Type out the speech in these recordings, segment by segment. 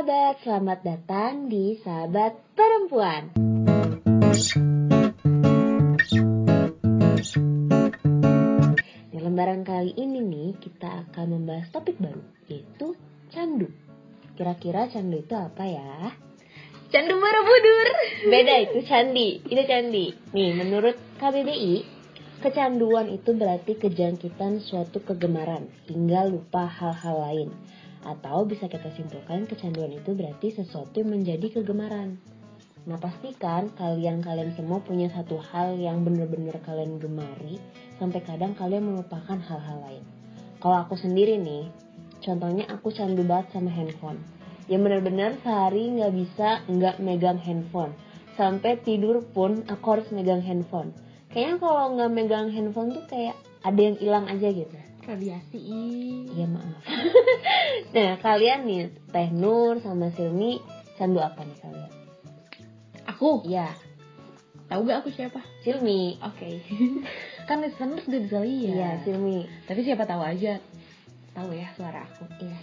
sahabat, selamat datang di Sahabat Perempuan. Di lembaran kali ini nih, kita akan membahas topik baru, yaitu candu. Kira-kira candu itu apa ya? Candu Borobudur. Beda itu candi, itu candi. Nih, menurut KBBI, kecanduan itu berarti kejangkitan suatu kegemaran hingga lupa hal-hal lain. Atau bisa kita simpulkan kecanduan itu berarti sesuatu yang menjadi kegemaran. Nah pastikan kalian-kalian semua punya satu hal yang bener-bener kalian gemari sampai kadang kalian melupakan hal-hal lain. Kalau aku sendiri nih, contohnya aku candu banget sama handphone. Yang bener-bener sehari nggak bisa nggak megang handphone. Sampai tidur pun aku harus megang handphone. Kayaknya kalau nggak megang handphone tuh kayak ada yang hilang aja gitu. Radiasi. Iya maaf. nah kalian nih Teh Nur sama Silmi candu apa nih kalian? Aku. Iya Tahu gak aku siapa? Silmi. Oke. kan listeners udah bisa lihat. Iya Silmi. Tapi siapa tahu aja. Tahu ya suara aku. Iya.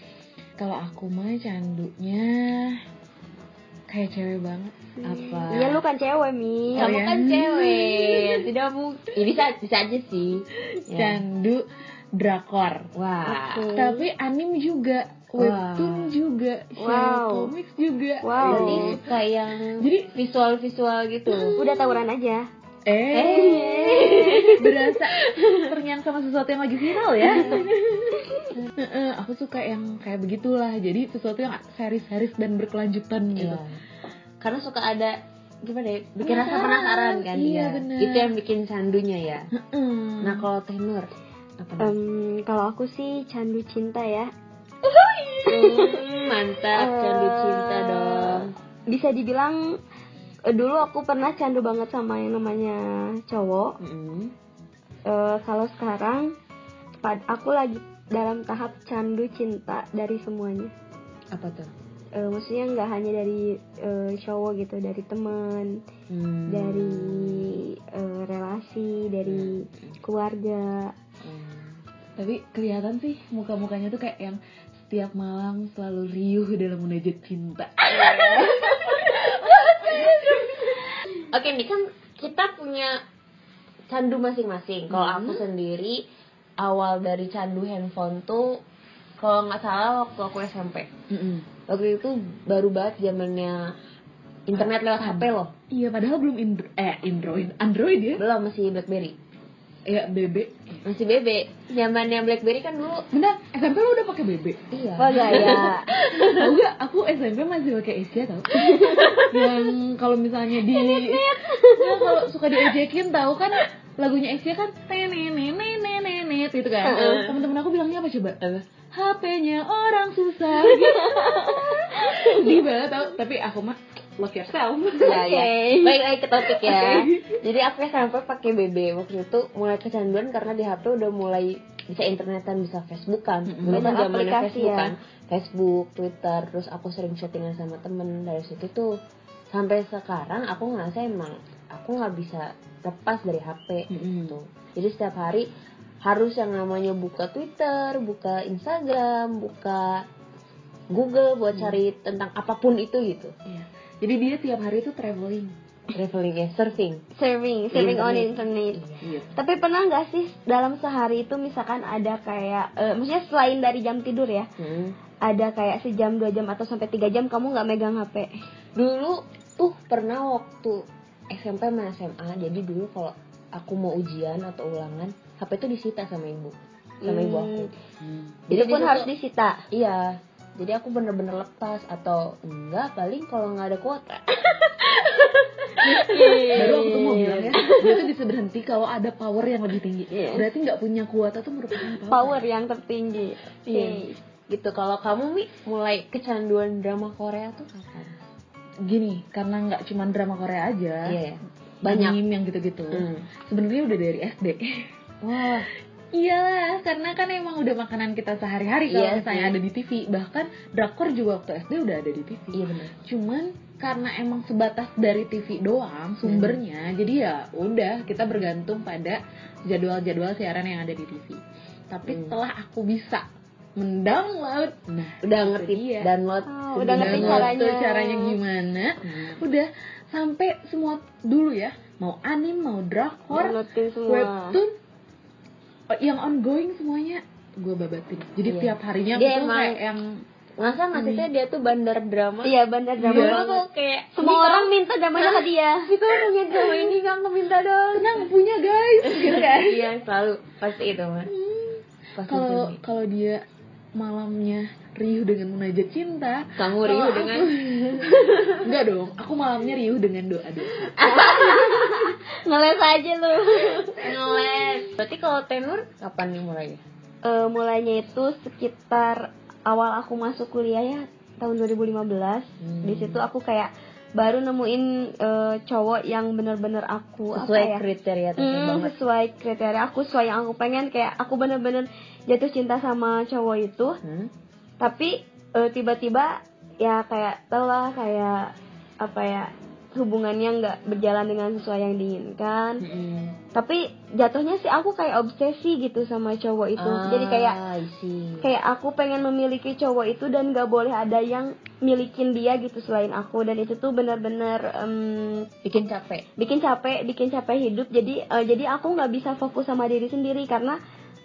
Kalau aku mah candunya kayak cewek banget. sih. Apa? Iya lu kan cewek Mi Oh, Kamu ya? kan cewek, tidak mungkin. Ya, bisa bisa aja sih. Ya. Drakor. Wah. Oke. Tapi anim juga, webtoon Wah. juga, Wow. comics juga. Wow. Jadi suka yang Jadi visual-visual gitu. Udah tawuran aja Eh, berasa terngiang sama sesuatu yang lagi viral ya. Heeh, aku suka yang kayak begitulah. Jadi sesuatu yang series-series dan berkelanjutan gitu. Iya. Karena suka ada gimana ya? Bikin rasa Penasaran. kan Iya, ya. bener. Itu yang bikin candunya ya. Heeh. Nah, kalau Teh Em, Kalau aku sih candu cinta ya Hmm, mantap candu cinta Eh, dong. Bisa dibilang eh, Dulu aku pernah candu banget sama yang namanya cowok Mm-mm. Eh, Kalau sekarang Aku lagi dalam tahap candu cinta dari semuanya Apa tuh? Eh, Maksudnya nggak hanya dari eh, cowok gitu Dari teman Hmm. Dari eh, relasi Dari keluarga Hmm. Tapi kelihatan sih muka-mukanya tuh kayak yang setiap malam selalu riuh dalam munajat cinta. Oke, ini kan kita punya candu masing-masing. Kalau Hmm. aku sendiri awal dari candu handphone tuh kalau nggak salah waktu aku SMP. Waktu itu baru banget zamannya internet lewat HP loh. Iya, padahal belum indro eh Android, Android ya? Belum masih BlackBerry. Ya BB. Masih BB. Zamannya BlackBerry kan dulu. Bener, SMP lu udah pakai BB. Iya. Wah gaya Tahu gak? Aku SMP masih pakai Asia tau. yang kalau misalnya di ya, kalau suka diejekin tahu kan lagunya Asia kan nenenenenenet gitu kan. Heeh. Temen-temen aku bilangnya apa coba? Apa? HP-nya orang susah. Sedih banget tau. Tapi aku mah love yourself. Ya, ya. Oke. Baik lagi ke topik ya. Oke. Jadi aku SMP pakai BB waktu itu mulai kecanduan karena di HP udah mulai bisa internetan, bisa Facebookan. Mm-mm. Dulu kan Banyak zamannya aplikasi Facebook ya. kan. Facebook, Twitter, terus aku sering chattingan sama temen dari situ tuh sampai sekarang aku ngerasa emang aku nggak bisa lepas dari HP Mm-mm. gitu. Jadi setiap hari harus yang namanya buka Twitter, buka Instagram, buka Google buat cari tentang apa pun itu gitu. Iya. Jadi dia tiap hari tuh traveling. Traveling ya, surfing. Serving Serving on Internet. internet Iya. Tapi pernah nggak sih dalam sehari itu misalkan ada kayak, eh, maksudnya selain dari jam tidur ya, Hmm. ada kayak sejam dua jam atau sampai tiga jam kamu nggak megang HP? Dulu tuh pernah waktu SMP sama SMA, jadi dulu kalau aku mau ujian atau ulangan, HP tuh disita sama ibu, sama ibu aku. Hmm. Jadi Itu pun disitu- harus disita. Iya, jadi aku bener-bener lepas atau enggak paling kalau nggak ada kuota. Baru aku tuh mau bilang ya, dia tuh bisa berhenti kalau ada power yang lebih tinggi. Iya. Berarti nggak punya kuota tuh merupakan power. Power yang tertinggi. Iya. Gitu. Kalau kamu mi mulai kecanduan drama Korea tuh kapan? Gini, karena nggak cuma drama Korea aja. Iya, ya. banyak. anime yang gitu-gitu. Hmm. Sebenarnya udah dari SD. Wah, Iyalah, karena kan emang udah makanan kita sehari-hari kalau Iya misalnya sih. ada di TV. Bahkan drakor juga waktu SD udah ada di TV. iya benar. Cuman karena emang sebatas dari TV doang sumbernya, jadi ya udah kita bergantung pada jadwal-jadwal siaran yang ada di TV. Tapi Hmm. setelah aku bisa mendownload, nah Udah ngerti dia. download. Oh, udah ngerti caranya. caranya gimana Hmm. udah sampai semua dulu ya mau anime mau drakor webtoon yang ongoing semuanya gue babatin. Jadi Iya. tiap harinya Dia aku tuh emang- kayak yang masa Teh, dia tuh bandar drama. Iya bener drama. Tuh kayak Semua orang minta dramanya ke dia. kita punya drama ini kan keminta dong. Tenang punya guys. Gitu kan. Iya selalu. Pasti itu mah pasti kalau kalau dia malamnya riuh dengan munajat cinta kamu riuh aku- dengan enggak dong aku malamnya riuh dengan doa doa Ngeles aja lu. ngeles berarti kalau tenur kapan nih mulainya Eh, mulainya itu sekitar awal aku masuk kuliah ya tahun 2015. Hmm. Di situ aku kayak baru nemuin eh, cowok yang bener-bener aku sesuai apa ya? kriteria Hmm, banget sesuai kriteria aku sesuai yang aku pengen kayak aku bener-bener jatuh cinta sama cowok itu Hmm? Tapi eh, tiba-tiba ya kayak tau lah kayak apa ya hubungannya nggak berjalan dengan sesuai yang diinginkan. Mm-mm. tapi jatuhnya sih aku kayak obsesi gitu sama cowok itu. Ah, jadi kayak kayak aku pengen memiliki cowok itu dan nggak boleh ada yang milikin dia gitu selain aku. Dan itu tuh benar-benar em, bikin capek. bikin capek bikin capek hidup. Jadi eh, jadi aku nggak bisa fokus sama diri sendiri karena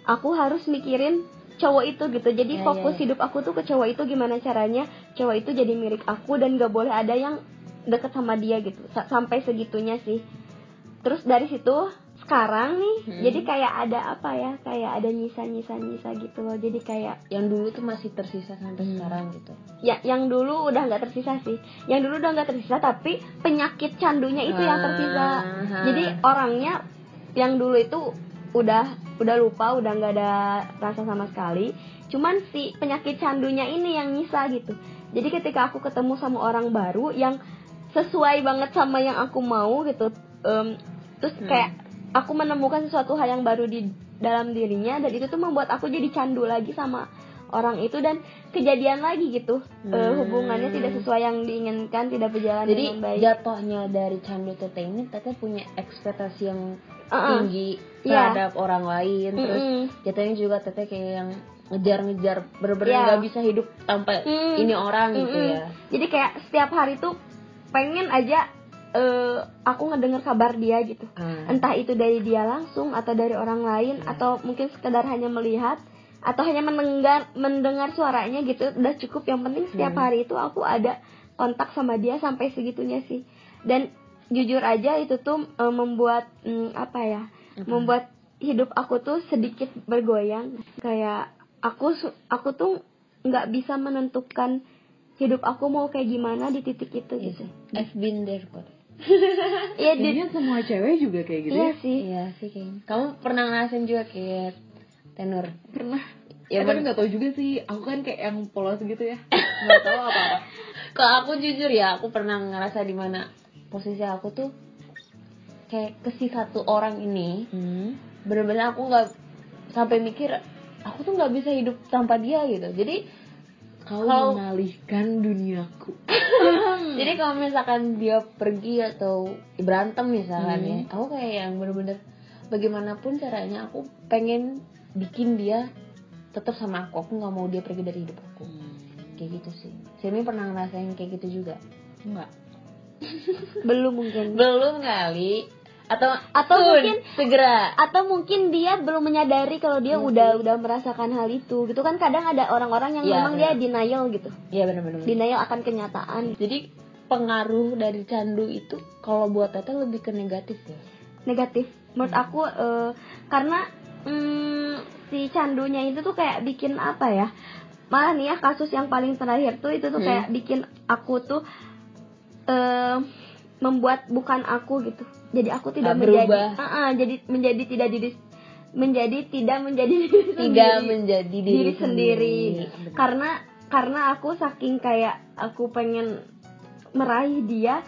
aku harus mikirin cowok itu gitu. Jadi Ya, fokus ya. hidup aku tuh ke cowok itu gimana caranya cowok itu jadi milik aku dan nggak boleh ada yang deket sama dia gitu. Sa- sampai segitunya sih. Terus dari situ sekarang nih Hmm. jadi kayak ada apa ya kayak ada nyisa nyisa nyisa gitu loh. Jadi kayak yang dulu tuh masih tersisa sampai Hmm. sekarang gitu. Ya yang dulu udah nggak tersisa sih. Yang dulu udah nggak tersisa tapi penyakit candunya itu yang tersisa. Ah, jadi orangnya yang dulu itu udah udah lupa udah nggak ada rasa sama sekali cuman si penyakit candunya ini yang nyisa gitu jadi ketika aku ketemu sama orang baru yang sesuai banget sama yang aku mau gitu em, terus Hmm. kayak aku menemukan sesuatu hal yang baru di dalam dirinya dan itu tuh membuat aku jadi candu lagi sama orang itu dan kejadian lagi gitu Eh, Hmm. hubungannya tidak sesuai yang diinginkan tidak berjalan jadi dengan baik jatuhnya dari candu teteh ini teteh punya ekspektasi yang Uh-uh. tinggi Iya. terhadap orang lain terus Mm-mm. jatuhnya juga teteh kayak yang ngejar-ngejar bener-bener Iya. nggak bisa hidup tanpa Hmm. ini orang gitu Mm-mm. ya Jadi kayak setiap hari tuh pengen aja eh, aku ngedenger kabar dia gitu. Ah. Entah itu dari dia langsung atau dari orang lain atau mungkin sekedar hanya melihat atau hanya mendengar mendengar suaranya gitu udah cukup yang penting setiap Hmm. hari itu aku ada kontak sama dia sampai segitunya sih dan jujur aja itu tuh eh, membuat mm, apa ya Apa? membuat hidup aku tuh sedikit bergoyang kayak aku aku tuh nggak bisa menentukan hidup aku mau kayak gimana di titik itu Iya gitu sih. I've been there kok. iya di Kayaknya semua cewek juga kayak gitu iya ya sih Iya sih kayaknya. Kamu pernah ngerasain juga kayak tenor? pernah Ya, ya tapi nggak tahu juga sih aku kan kayak yang polos gitu ya nggak tahu apa apa Kalau aku jujur ya, aku pernah ngerasa di mana posisi aku tuh kayak ke si satu orang ini bener-bener aku nggak sampai mikir aku tuh nggak bisa hidup tanpa dia gitu. Jadi kau Kalau- mengalihkan duniaku jadi kalau misalkan dia pergi atau berantem misalkan Hmm. ya, aku kayak yang bener-bener bagaimanapun caranya aku pengen bikin dia tetap sama aku. Aku nggak mau dia pergi dari hidup aku. Kayak gitu sih. Sini pernah ngerasain kayak gitu juga. enggak belum mungkin Belum kali. Atau Atau soon, mungkin segera. atau mungkin dia belum menyadari kalau dia Iya udah udah merasakan hal itu gitu kan kadang ada orang-orang yang Iya, memang benar. dia denial gitu Iya benar-benar. denial akan kenyataan Jadi pengaruh dari candu itu kalau buat Tete lebih ke negatif ya. negatif menurut aku eh, karena mm, si candunya itu tuh kayak bikin apa ya malah nih ya kasus yang paling terakhir tuh itu tuh Hmm. kayak bikin aku tuh eh membuat bukan aku gitu jadi aku tidak Ah, menjadi berubah. Ah, ah, jadi menjadi tidak diri menjadi tidak menjadi diri Tidak sendiri. menjadi diri, diri sendiri benar. karena karena aku saking kayak aku pengen meraih dia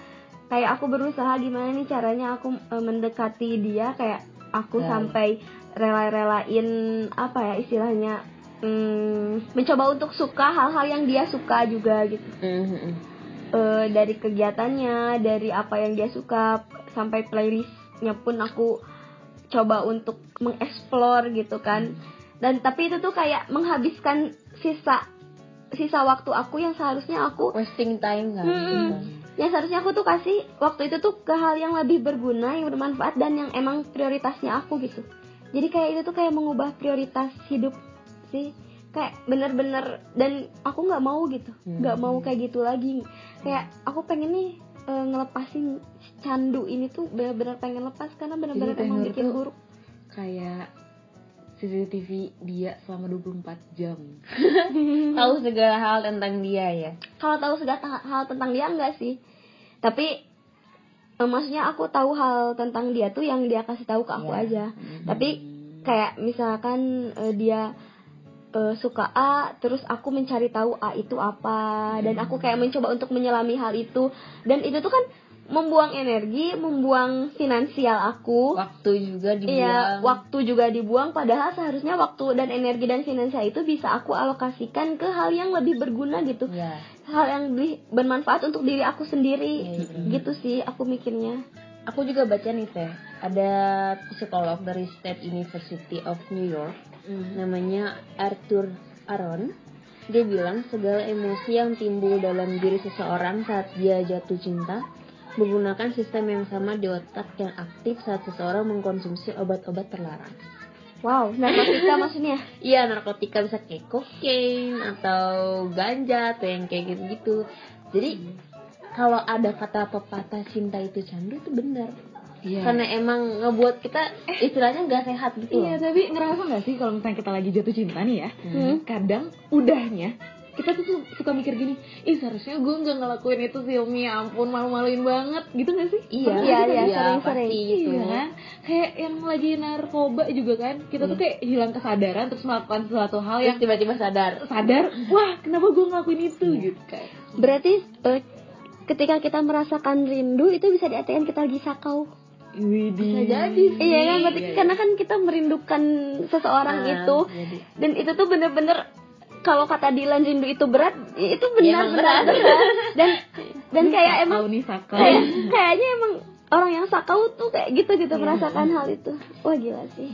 kayak aku berusaha gimana nih caranya aku eh, mendekati dia kayak aku Ya. sampai rela-relain apa ya istilahnya hmm, mencoba untuk suka hal-hal yang dia suka juga gitu. Mhm. Eh, dari kegiatannya dari apa yang dia suka sampai playlistnya pun aku coba untuk mengeksplor gitu kan. Dan tapi itu tuh kayak menghabiskan sisa sisa waktu aku yang seharusnya aku wasting time kan Hmm. yang seharusnya aku tuh kasih waktu itu tuh ke hal yang lebih berguna yang bermanfaat dan yang emang prioritasnya aku gitu jadi kayak itu tuh kayak mengubah prioritas hidup sih. Kayak bener-bener dan aku nggak mau gitu. Hmm. nggak mau kayak gitu lagi. Kayak aku pengen nih eh, ngelepasin candu ini tuh bener-bener pengen lepas karena bener-bener emang bikin buruk. kayak CCTV dia selama 24 jam. Tahu segala hal tentang dia ya? Kalau tahu segala hal tentang dia enggak sih. Tapi maksudnya aku tahu hal tentang dia tuh yang dia kasih tahu ke aku Iya. aja. Tapi kayak misalkan eh, dia eh, suka A terus aku mencari tahu A itu apa. Dan aku kayak mencoba untuk menyelami hal itu. Dan itu tuh kan membuang energi membuang finansial aku waktu juga dibuang Iya, waktu juga dibuang padahal seharusnya waktu dan energi dan finansial itu bisa aku alokasikan ke hal yang lebih berguna gitu. Iya. Hal yang lebih bermanfaat untuk diri aku sendiri. Iya, iya. Gitu sih aku mikirnya. Aku juga baca nih teh, ada psikolog dari State University of New York, namanya Arthur Aron. Dia bilang segala emosi yang timbul dalam diri seseorang saat dia jatuh cinta menggunakan sistem yang sama di otak yang aktif saat seseorang mengkonsumsi obat-obat terlarang. Wow, narkotika maksudnya. Iya narkotika bisa kayak kokain atau ganja atau yang kayak gitu-gitu. Jadi kalau ada kata pepatah cinta itu candu itu benar. Iya. Karena emang ngebuat kita istilahnya nggak sehat gitu. Iya, tapi ngerasa nggak sih kalau misalnya kita lagi jatuh cinta nih ya, Hmm. kadang udahnya kita tuh su- suka mikir gini, ih seharusnya gue nggak ngelakuin itu sih Umi, ya ampun malu-maluin banget, gitu nggak sih? Iya, Iya, iya, iya, sering-sering. gitu. Iya kan? Kayak yang lagi narkoba juga kan, kita tuh kayak hilang kesadaran terus melakukan sesuatu hal yang tiba-tiba sadar. sadar, wah kenapa gue ngelakuin itu gitu kayak. Berarti eh, ketika kita merasakan rindu itu bisa diartikan kita lagi sakau. Widih. Bisa jadi sih. Iya kan? Berarti Iya, iya. karena kan kita merindukan seseorang Ah, itu jadi. dan itu tuh bener-bener kalau kata Dilan rindu itu berat, itu Ya, benar emang benar berat. berat. Dan dan kayak emang Sakau nih sakau. kayak, kayaknya emang orang yang sakau tuh kayak gitu gitu Iya. merasakan hal itu. Wah gila sih.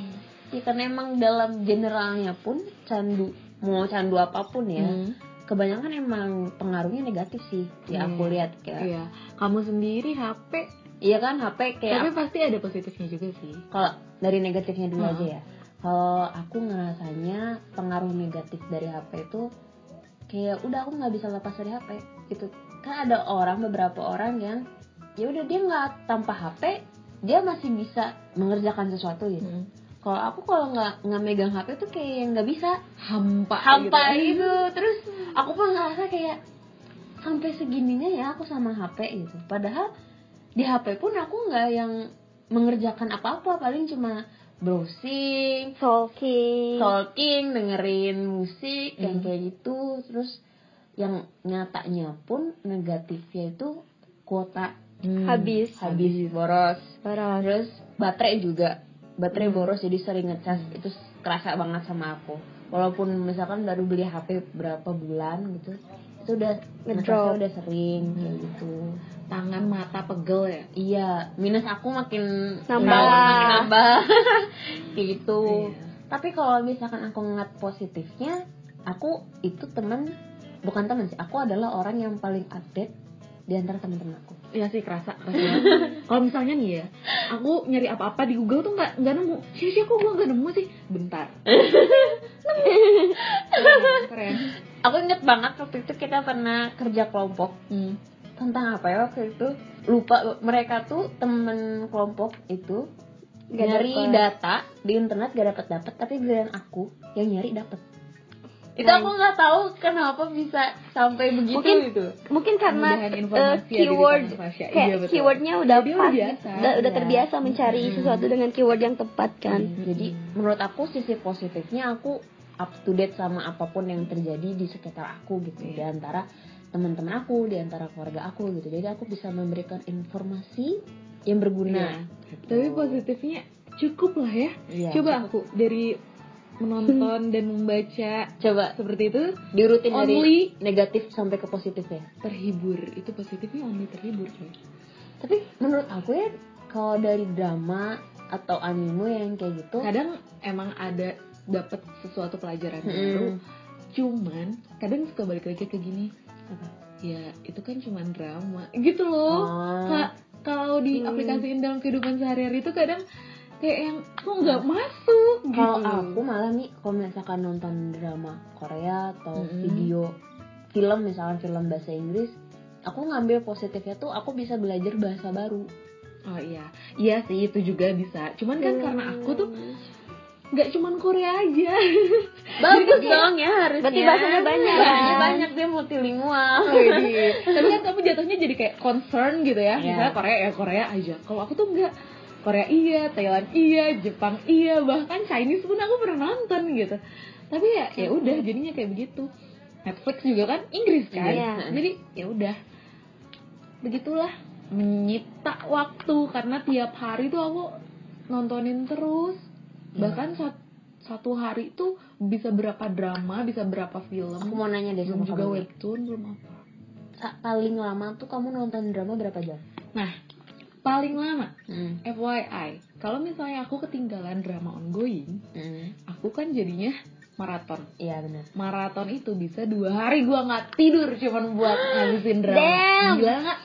Ya, karena emang dalam generalnya pun candu mau candu apa pun ya, Hmm. kebanyakan emang pengaruhnya negatif sih. Ya aku Iya. lihat kayak. Iya, kamu sendiri HP, Iya kan HP kayak tapi pasti ada positifnya juga sih. kalau dari negatifnya dulu Hmm. aja ya kalau aku ngerasanya pengaruh negatif dari HP itu kayak udah aku nggak bisa lepas dari HP gitu. Kan ada orang beberapa orang yang ya udah dia nggak tanpa HP dia masih bisa mengerjakan sesuatu gitu. Hmm. kalau aku kalau nggak nggak megang HP tuh kayak nggak bisa. Hampa, hampa gitu. gitu. Terus aku pun ngerasa kayak sampai segininya ya aku sama HP gitu. Padahal di HP pun aku nggak yang mengerjakan apa-apa. Paling cuma browsing Talking. talking dengerin musik yang Hmm. kayak gitu terus yang nyatanya pun negatifnya itu kuota Hmm. Habis. habis boros Boros. terus baterai juga baterai Hmm. boros jadi sering ngecas itu kerasa banget sama aku walaupun misalkan baru beli HP berapa bulan gitu itu udah Ngedrop. udah sering kayak Hmm. gitu Tangan mata pegel ya. iya minus aku makin Nambah. makin nambah kayak gitu Iya. tapi kalau misalkan aku ngeliat positifnya aku itu teman bukan teman sih aku adalah orang yang paling update di antara teman-teman aku Iya sih kerasa. Kalau misalnya nih ya, aku nyari apa-apa di Google tuh nggak nggak nemu. Sih sih kok gue nggak nemu sih. Bentar. keren, keren. Aku inget banget waktu itu kita pernah kerja kelompok Hmm. tentang apa ya waktu itu lupa mereka tuh temen kelompok itu Gak nyari dapet. data di internet gak dapat dapat tapi giliran aku yang nyari dapat itu Nice. aku nggak tahu kenapa bisa sampai begitu Mungkin- gitu Mungkin karena di keyword kayak Iya, betul. keywordnya udah Jadi pas, biasa. udah, udah Iya. terbiasa mencari Hmm. sesuatu dengan keyword yang tepat kan. jadi menurut aku sisi positifnya aku up to date sama apa pun yang terjadi di sekitar aku gitu di antara teman-teman aku di antara keluarga aku gitu jadi aku bisa memberikan informasi yang berguna gitu. Tapi positifnya cukup lah ya. Iya, Coba aku dari menonton dan membaca coba seperti itu diurutin dari Only- negatif sampai ke positif ya terhibur. Itu positifnya only terhibur coy. tapi menurut aku ya kalau dari drama atau anime yang kayak gitu Kadang emang ada dapat sesuatu pelajaran Mm-mm. baru cuman kadang suka balik lagi ke gini Apa? ya itu kan cuman drama gitu loh Oh. Ka- kalau di Hmm. aplikasiin dalam kehidupan sehari-hari itu kadang kayak yang kok nggak masuk Kalau gitu aku malah nih, kalau misalkan nonton drama Korea atau Mm-mm. video film, misalkan film bahasa Inggris, aku ngambil positifnya tuh aku bisa belajar bahasa baru. oh iya iya sih itu juga bisa cuman kan karena aku tuh nggak cuman Korea aja Bagus dong ya harusnya. Berarti bahasanya banyak. Bahasanya banyak dia multilingual. Widih. tapi kan kamu jatuhnya jadi kayak concern gitu ya Iya. misalnya Korea ya Korea aja kalau aku tuh enggak Korea iya Thailand iya Jepang iya bahkan Chinese pun aku pernah nonton gitu tapi ya ya udah jadinya kayak begitu Netflix juga kan Inggris kan Iya. jadi ya udah begitulah menyita waktu karena tiap hari tuh aku nontonin terus bahkan sat- satu hari itu bisa berapa drama bisa berapa film Aku mau nanya deh sama juga kamu. webtoon belum apa paling lama tuh kamu nonton drama berapa jam? Nah, paling lama Hmm. FYI, kalau misalnya aku ketinggalan drama ongoing, Hmm. aku kan jadinya maraton. Iya benar. Maraton itu bisa dua hari gua nggak tidur cuman buat ngabisin drama. Damn. Gila nggak?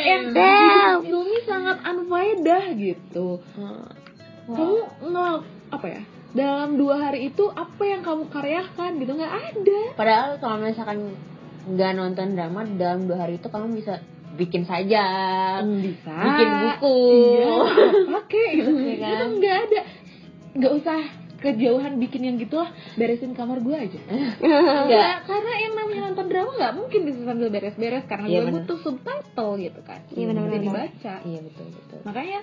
Yang Damn. Yumi sangat unfaedah gitu. Kamu nggak apa ya? Dalam dua hari itu apa yang kamu karyakan gitu nggak ada. Padahal kalau misalkan nggak nonton drama dalam dua hari itu kamu bisa bikin sajak, Bisa. bikin buku. Iya, pakai gitu. Iya kan? Itu nggak ada. Nggak usah kejauhan bikin yang gitu lah beresin kamar gue aja. Nggak, karena yang namanya nonton drama nggak mungkin bisa sambil beres-beres karena Iya, gue bener. butuh subtitle gitu kan Iya, bener-bener. jadi baca Iya betul betul. makanya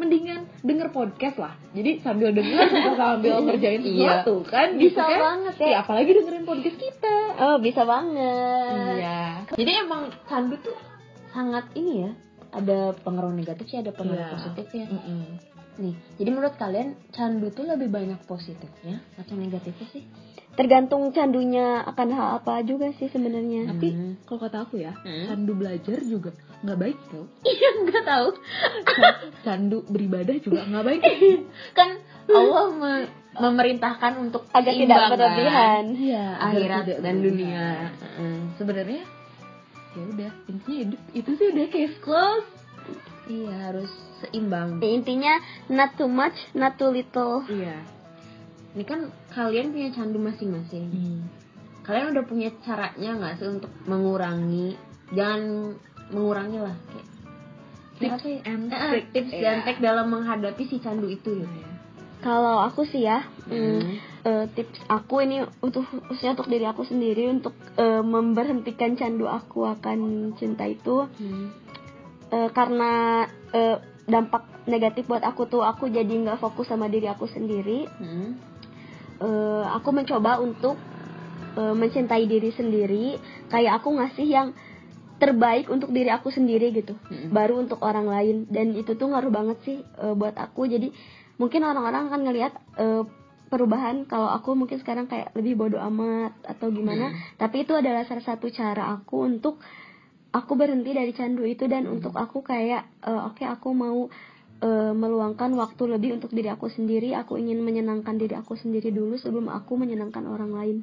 mendingan denger podcast lah jadi sambil denger bisa sambil ngerjain Iya. sesuatu kan Bisa gitu kan banget ya. Iya, apalagi dengerin podcast kita Oh, bisa banget. iya Jadi emang candu tuh sangat ini ya. Ada pengaruh negatifnya, ada pengaruh Iya. positifnya. Mm-mm. Nih, jadi menurut kalian candu tuh lebih banyak positifnya atau negatifnya sih? Tergantung candunya akan hal apa juga sih sebenarnya. tapi Hmm. kalau kata aku ya Hmm. candu belajar juga nggak baik tau Iya, nggak tahu. candu beribadah juga nggak baik Kan Allah me- memerintahkan untuk Agar tidak kan? berlebihan. iya Akhirat tidak dan berlebihan. dunia. Heeh. sebenarnya ya udah intinya hidup itu sih udah case close Iya, harus seimbang. Intinya not too much, not too little. iya Ini kan kalian punya candu masing-masing. Hmm. Kalian udah punya caranya nggak sih untuk mengurangi? Jangan mengurangi lah kayak tips ya? and Eh, trick tips Iya. dan trik dalam menghadapi si candu itu ya. Iya. Kalau aku sih ya, hmm, eh, tips aku ini untuk khususnya untuk diri aku sendiri untuk eh, memberhentikan candu aku akan cinta itu Hmm. Eh, karena eh, dampak negatif buat aku tuh aku jadi nggak fokus sama diri aku sendiri. Hmm. Eh, aku mencoba untuk eh, mencintai diri sendiri, kayak aku ngasih yang terbaik untuk diri aku sendiri gitu, Mm-mm. baru untuk orang lain dan itu tuh ngaruh banget sih eh, buat aku. Jadi mungkin orang-orang akan ngelihat eh, perubahan kalau aku mungkin sekarang kayak lebih bodoh amat atau gimana, tapi itu adalah salah satu cara aku untuk aku berhenti dari candu itu dan untuk aku kayak eh, oke aku mau eh, meluangkan waktu lebih untuk diri aku sendiri aku ingin menyenangkan diri aku sendiri dulu sebelum aku menyenangkan orang lain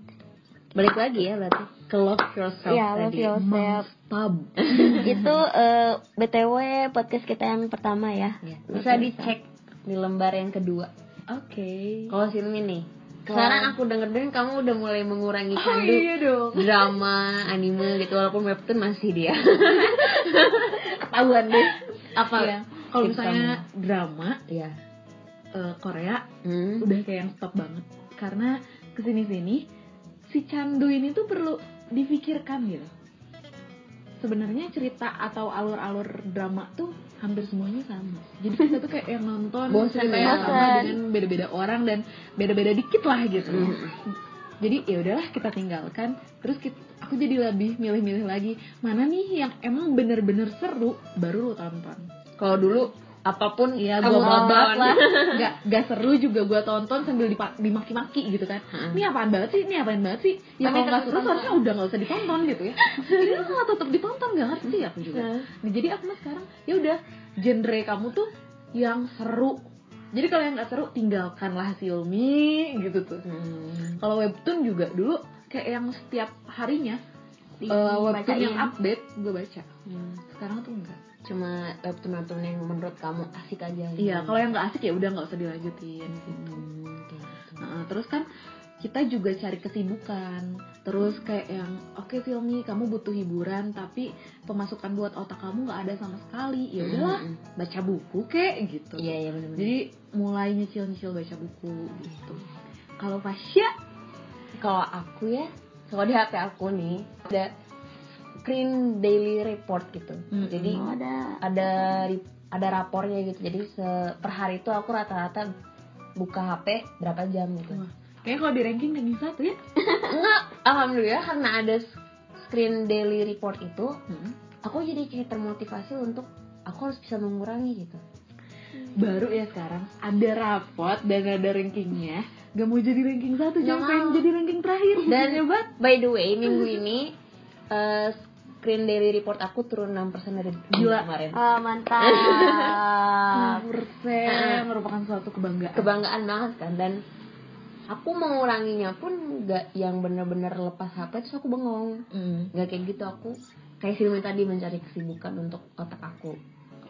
Balik lagi ya berarti ke love yourself Iya, love tadi. yourself. Mantap. itu eh, btw podcast kita yang pertama ya Iya. Bisa dicek di lembar yang kedua. Oke. Kalau Silmi nih, sekarang aku denger dengar kamu udah mulai mengurangi Oh candu iya dong. drama, anime gitu walaupun webtoon masih dia. Ketahuan deh. Apa? Iya. Kalau misalnya drama Iya. eh, Korea Hmm. udah kayak yang stop banget karena ke sini-sini si candu ini tuh perlu dipikirkan gitu. Sebenarnya cerita atau alur-alur drama tuh hampir semuanya sama. Jadi kita tuh kayak yang nonton cerita ya. sama dengan beda-beda orang dan beda-beda dikit lah gitu. Hmm. Jadi ya udahlah kita tinggalkan. Terus kita, aku jadi lebih milih-milih lagi mana nih yang emang bener-bener seru baru lo tonton. Kalau dulu apa pun Iya, kamu gue babat lah. Gak, gak seru juga gue tonton sambil dipa- dimaki-maki gitu kan. Ini apaan banget sih? Ini apaan banget sih? Ya kalau nggak tetep seru tonton. harusnya udah nggak usah ditonton gitu ya. Ini lo nggak tetep ditonton nggak ngerti aku juga. Nah, jadi aku mah sekarang ya udah genre kamu tuh yang seru. Jadi kalau yang nggak seru tinggalkanlah Xiaomi gitu tuh. Hmm. Kalau webtoon juga dulu kayak yang setiap harinya Di- eh, webtoon yang update gue baca Hmm. sekarang tuh enggak Cuma webtoon-webtoon yang menurut kamu asik aja. gitu. iya kalau yang nggak asik ya udah nggak usah dilanjutin gitu Hmm, gitu. Nah, terus kan kita juga cari kesibukan terus kayak yang oke Filmi kamu butuh hiburan tapi pemasukan buat otak kamu nggak ada sama sekali ya udahlah Hmm. baca buku kek gitu Iya, iya benar-benar. jadi mulai nyicil-nyicil baca buku gitu kalau Fasya kalau aku ya, kalau di HP aku nih ada screen daily report gitu. Mm-mm. Jadi Oh, ada ada ada rapornya gitu. Jadi se- per hari itu aku rata-rata buka HP berapa jam gitu. Wah, kayaknya kalau di ranking ranking satu ya Enggak, alhamdulillah karena ada screen daily report itu, aku jadi kayak termotivasi untuk aku harus bisa mengurangi gitu. baru ya sekarang ada rapot dan ada rankingnya gak mau jadi ranking satu jangan pengen jadi ranking terakhir Dan hebat by the way, minggu ini eh, screen daily report aku turun 6% dari Gila. kemarin. Oh, mantap. persen merupakan suatu kebanggaan Kebanggaan banget kan dan aku menguranginya pun nggak yang bener-bener lepas HP terus aku bengong. Mm. nggak kayak gitu aku kayak film tadi mencari kesibukan untuk otak aku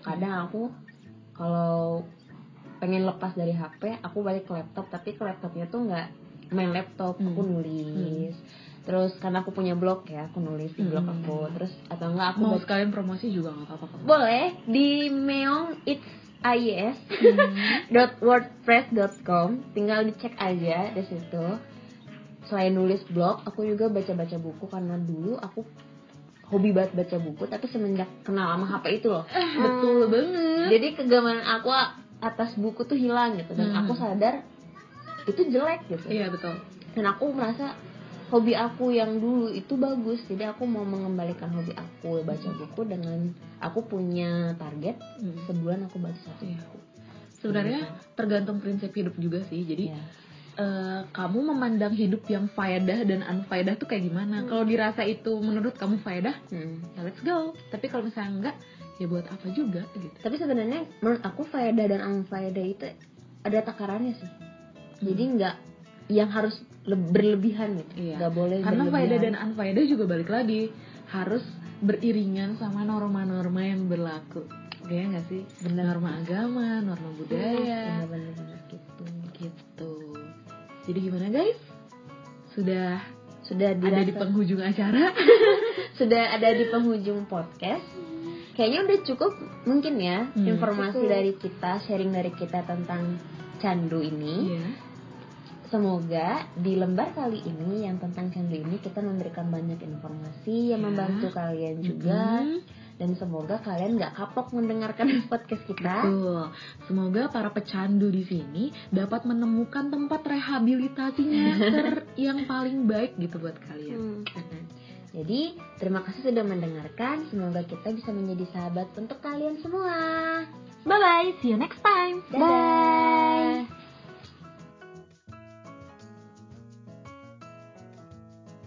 kadang aku kalau pengen lepas dari HP aku balik ke laptop tapi ke laptopnya tuh nggak main laptop aku Hmm. Terus karena aku punya blog ya aku nulis di blog Hmm. aku. Terus atau enggak aku mau sekalian promosi juga nggak apa-apa boleh di meong it's ayes wordpress.com tinggal dicek aja di situ. Selain nulis blog aku juga baca-baca buku. Karena dulu aku hobi banget baca buku tapi semenjak kenal sama HP itu loh. Betul banget. Jadi kegemaran aku atas buku tuh hilang gitu. Dan Hmm. aku sadar itu jelek gitu. Iya betul. Dan aku merasa hobi aku yang dulu itu bagus. Jadi aku mau mengembalikan hobi aku baca buku dengan aku punya target Mm. sebulan aku baca satu Iya. buku. Sebenarnya tergantung prinsip hidup juga sih. Jadi Iya. eh, kamu memandang hidup yang faedah dan unfaedah tuh kayak gimana? Kalau dirasa itu menurut kamu faedah Hmm. ya let's go. Tapi kalau misalnya enggak ya buat apa juga gitu. Tapi sebenarnya menurut aku faedah dan unfaedah itu ada takarannya sih. Jadi nggak yang harus le- berlebihan gitu Iya. nggak boleh karena faedah dan unfaedah juga balik lagi harus beriringan sama norma-norma yang berlaku Kayaknya nggak sih Benar. norma agama norma budaya bener bener gitu gitu jadi gimana guys sudah sudah ada di dirasa- penghujung acara sudah ada di penghujung podcast. Kayaknya udah cukup mungkin ya Hmm. informasi Cukup. dari kita, sharing dari kita tentang candu ini. Iya. Semoga di lembar kali ini yang tentang candu ini kita memberikan banyak informasi yang Ya. membantu kalian juga Mhm. dan semoga kalian nggak kapok mendengarkan podcast kita. Betul. Semoga para pecandu di sini dapat menemukan tempat rehabilitasinya ter- yang paling baik gitu buat kalian. Hmm. Jadi terima kasih sudah mendengarkan. Semoga kita bisa menjadi sahabat untuk kalian semua. Bye bye, see you next time. Dadah.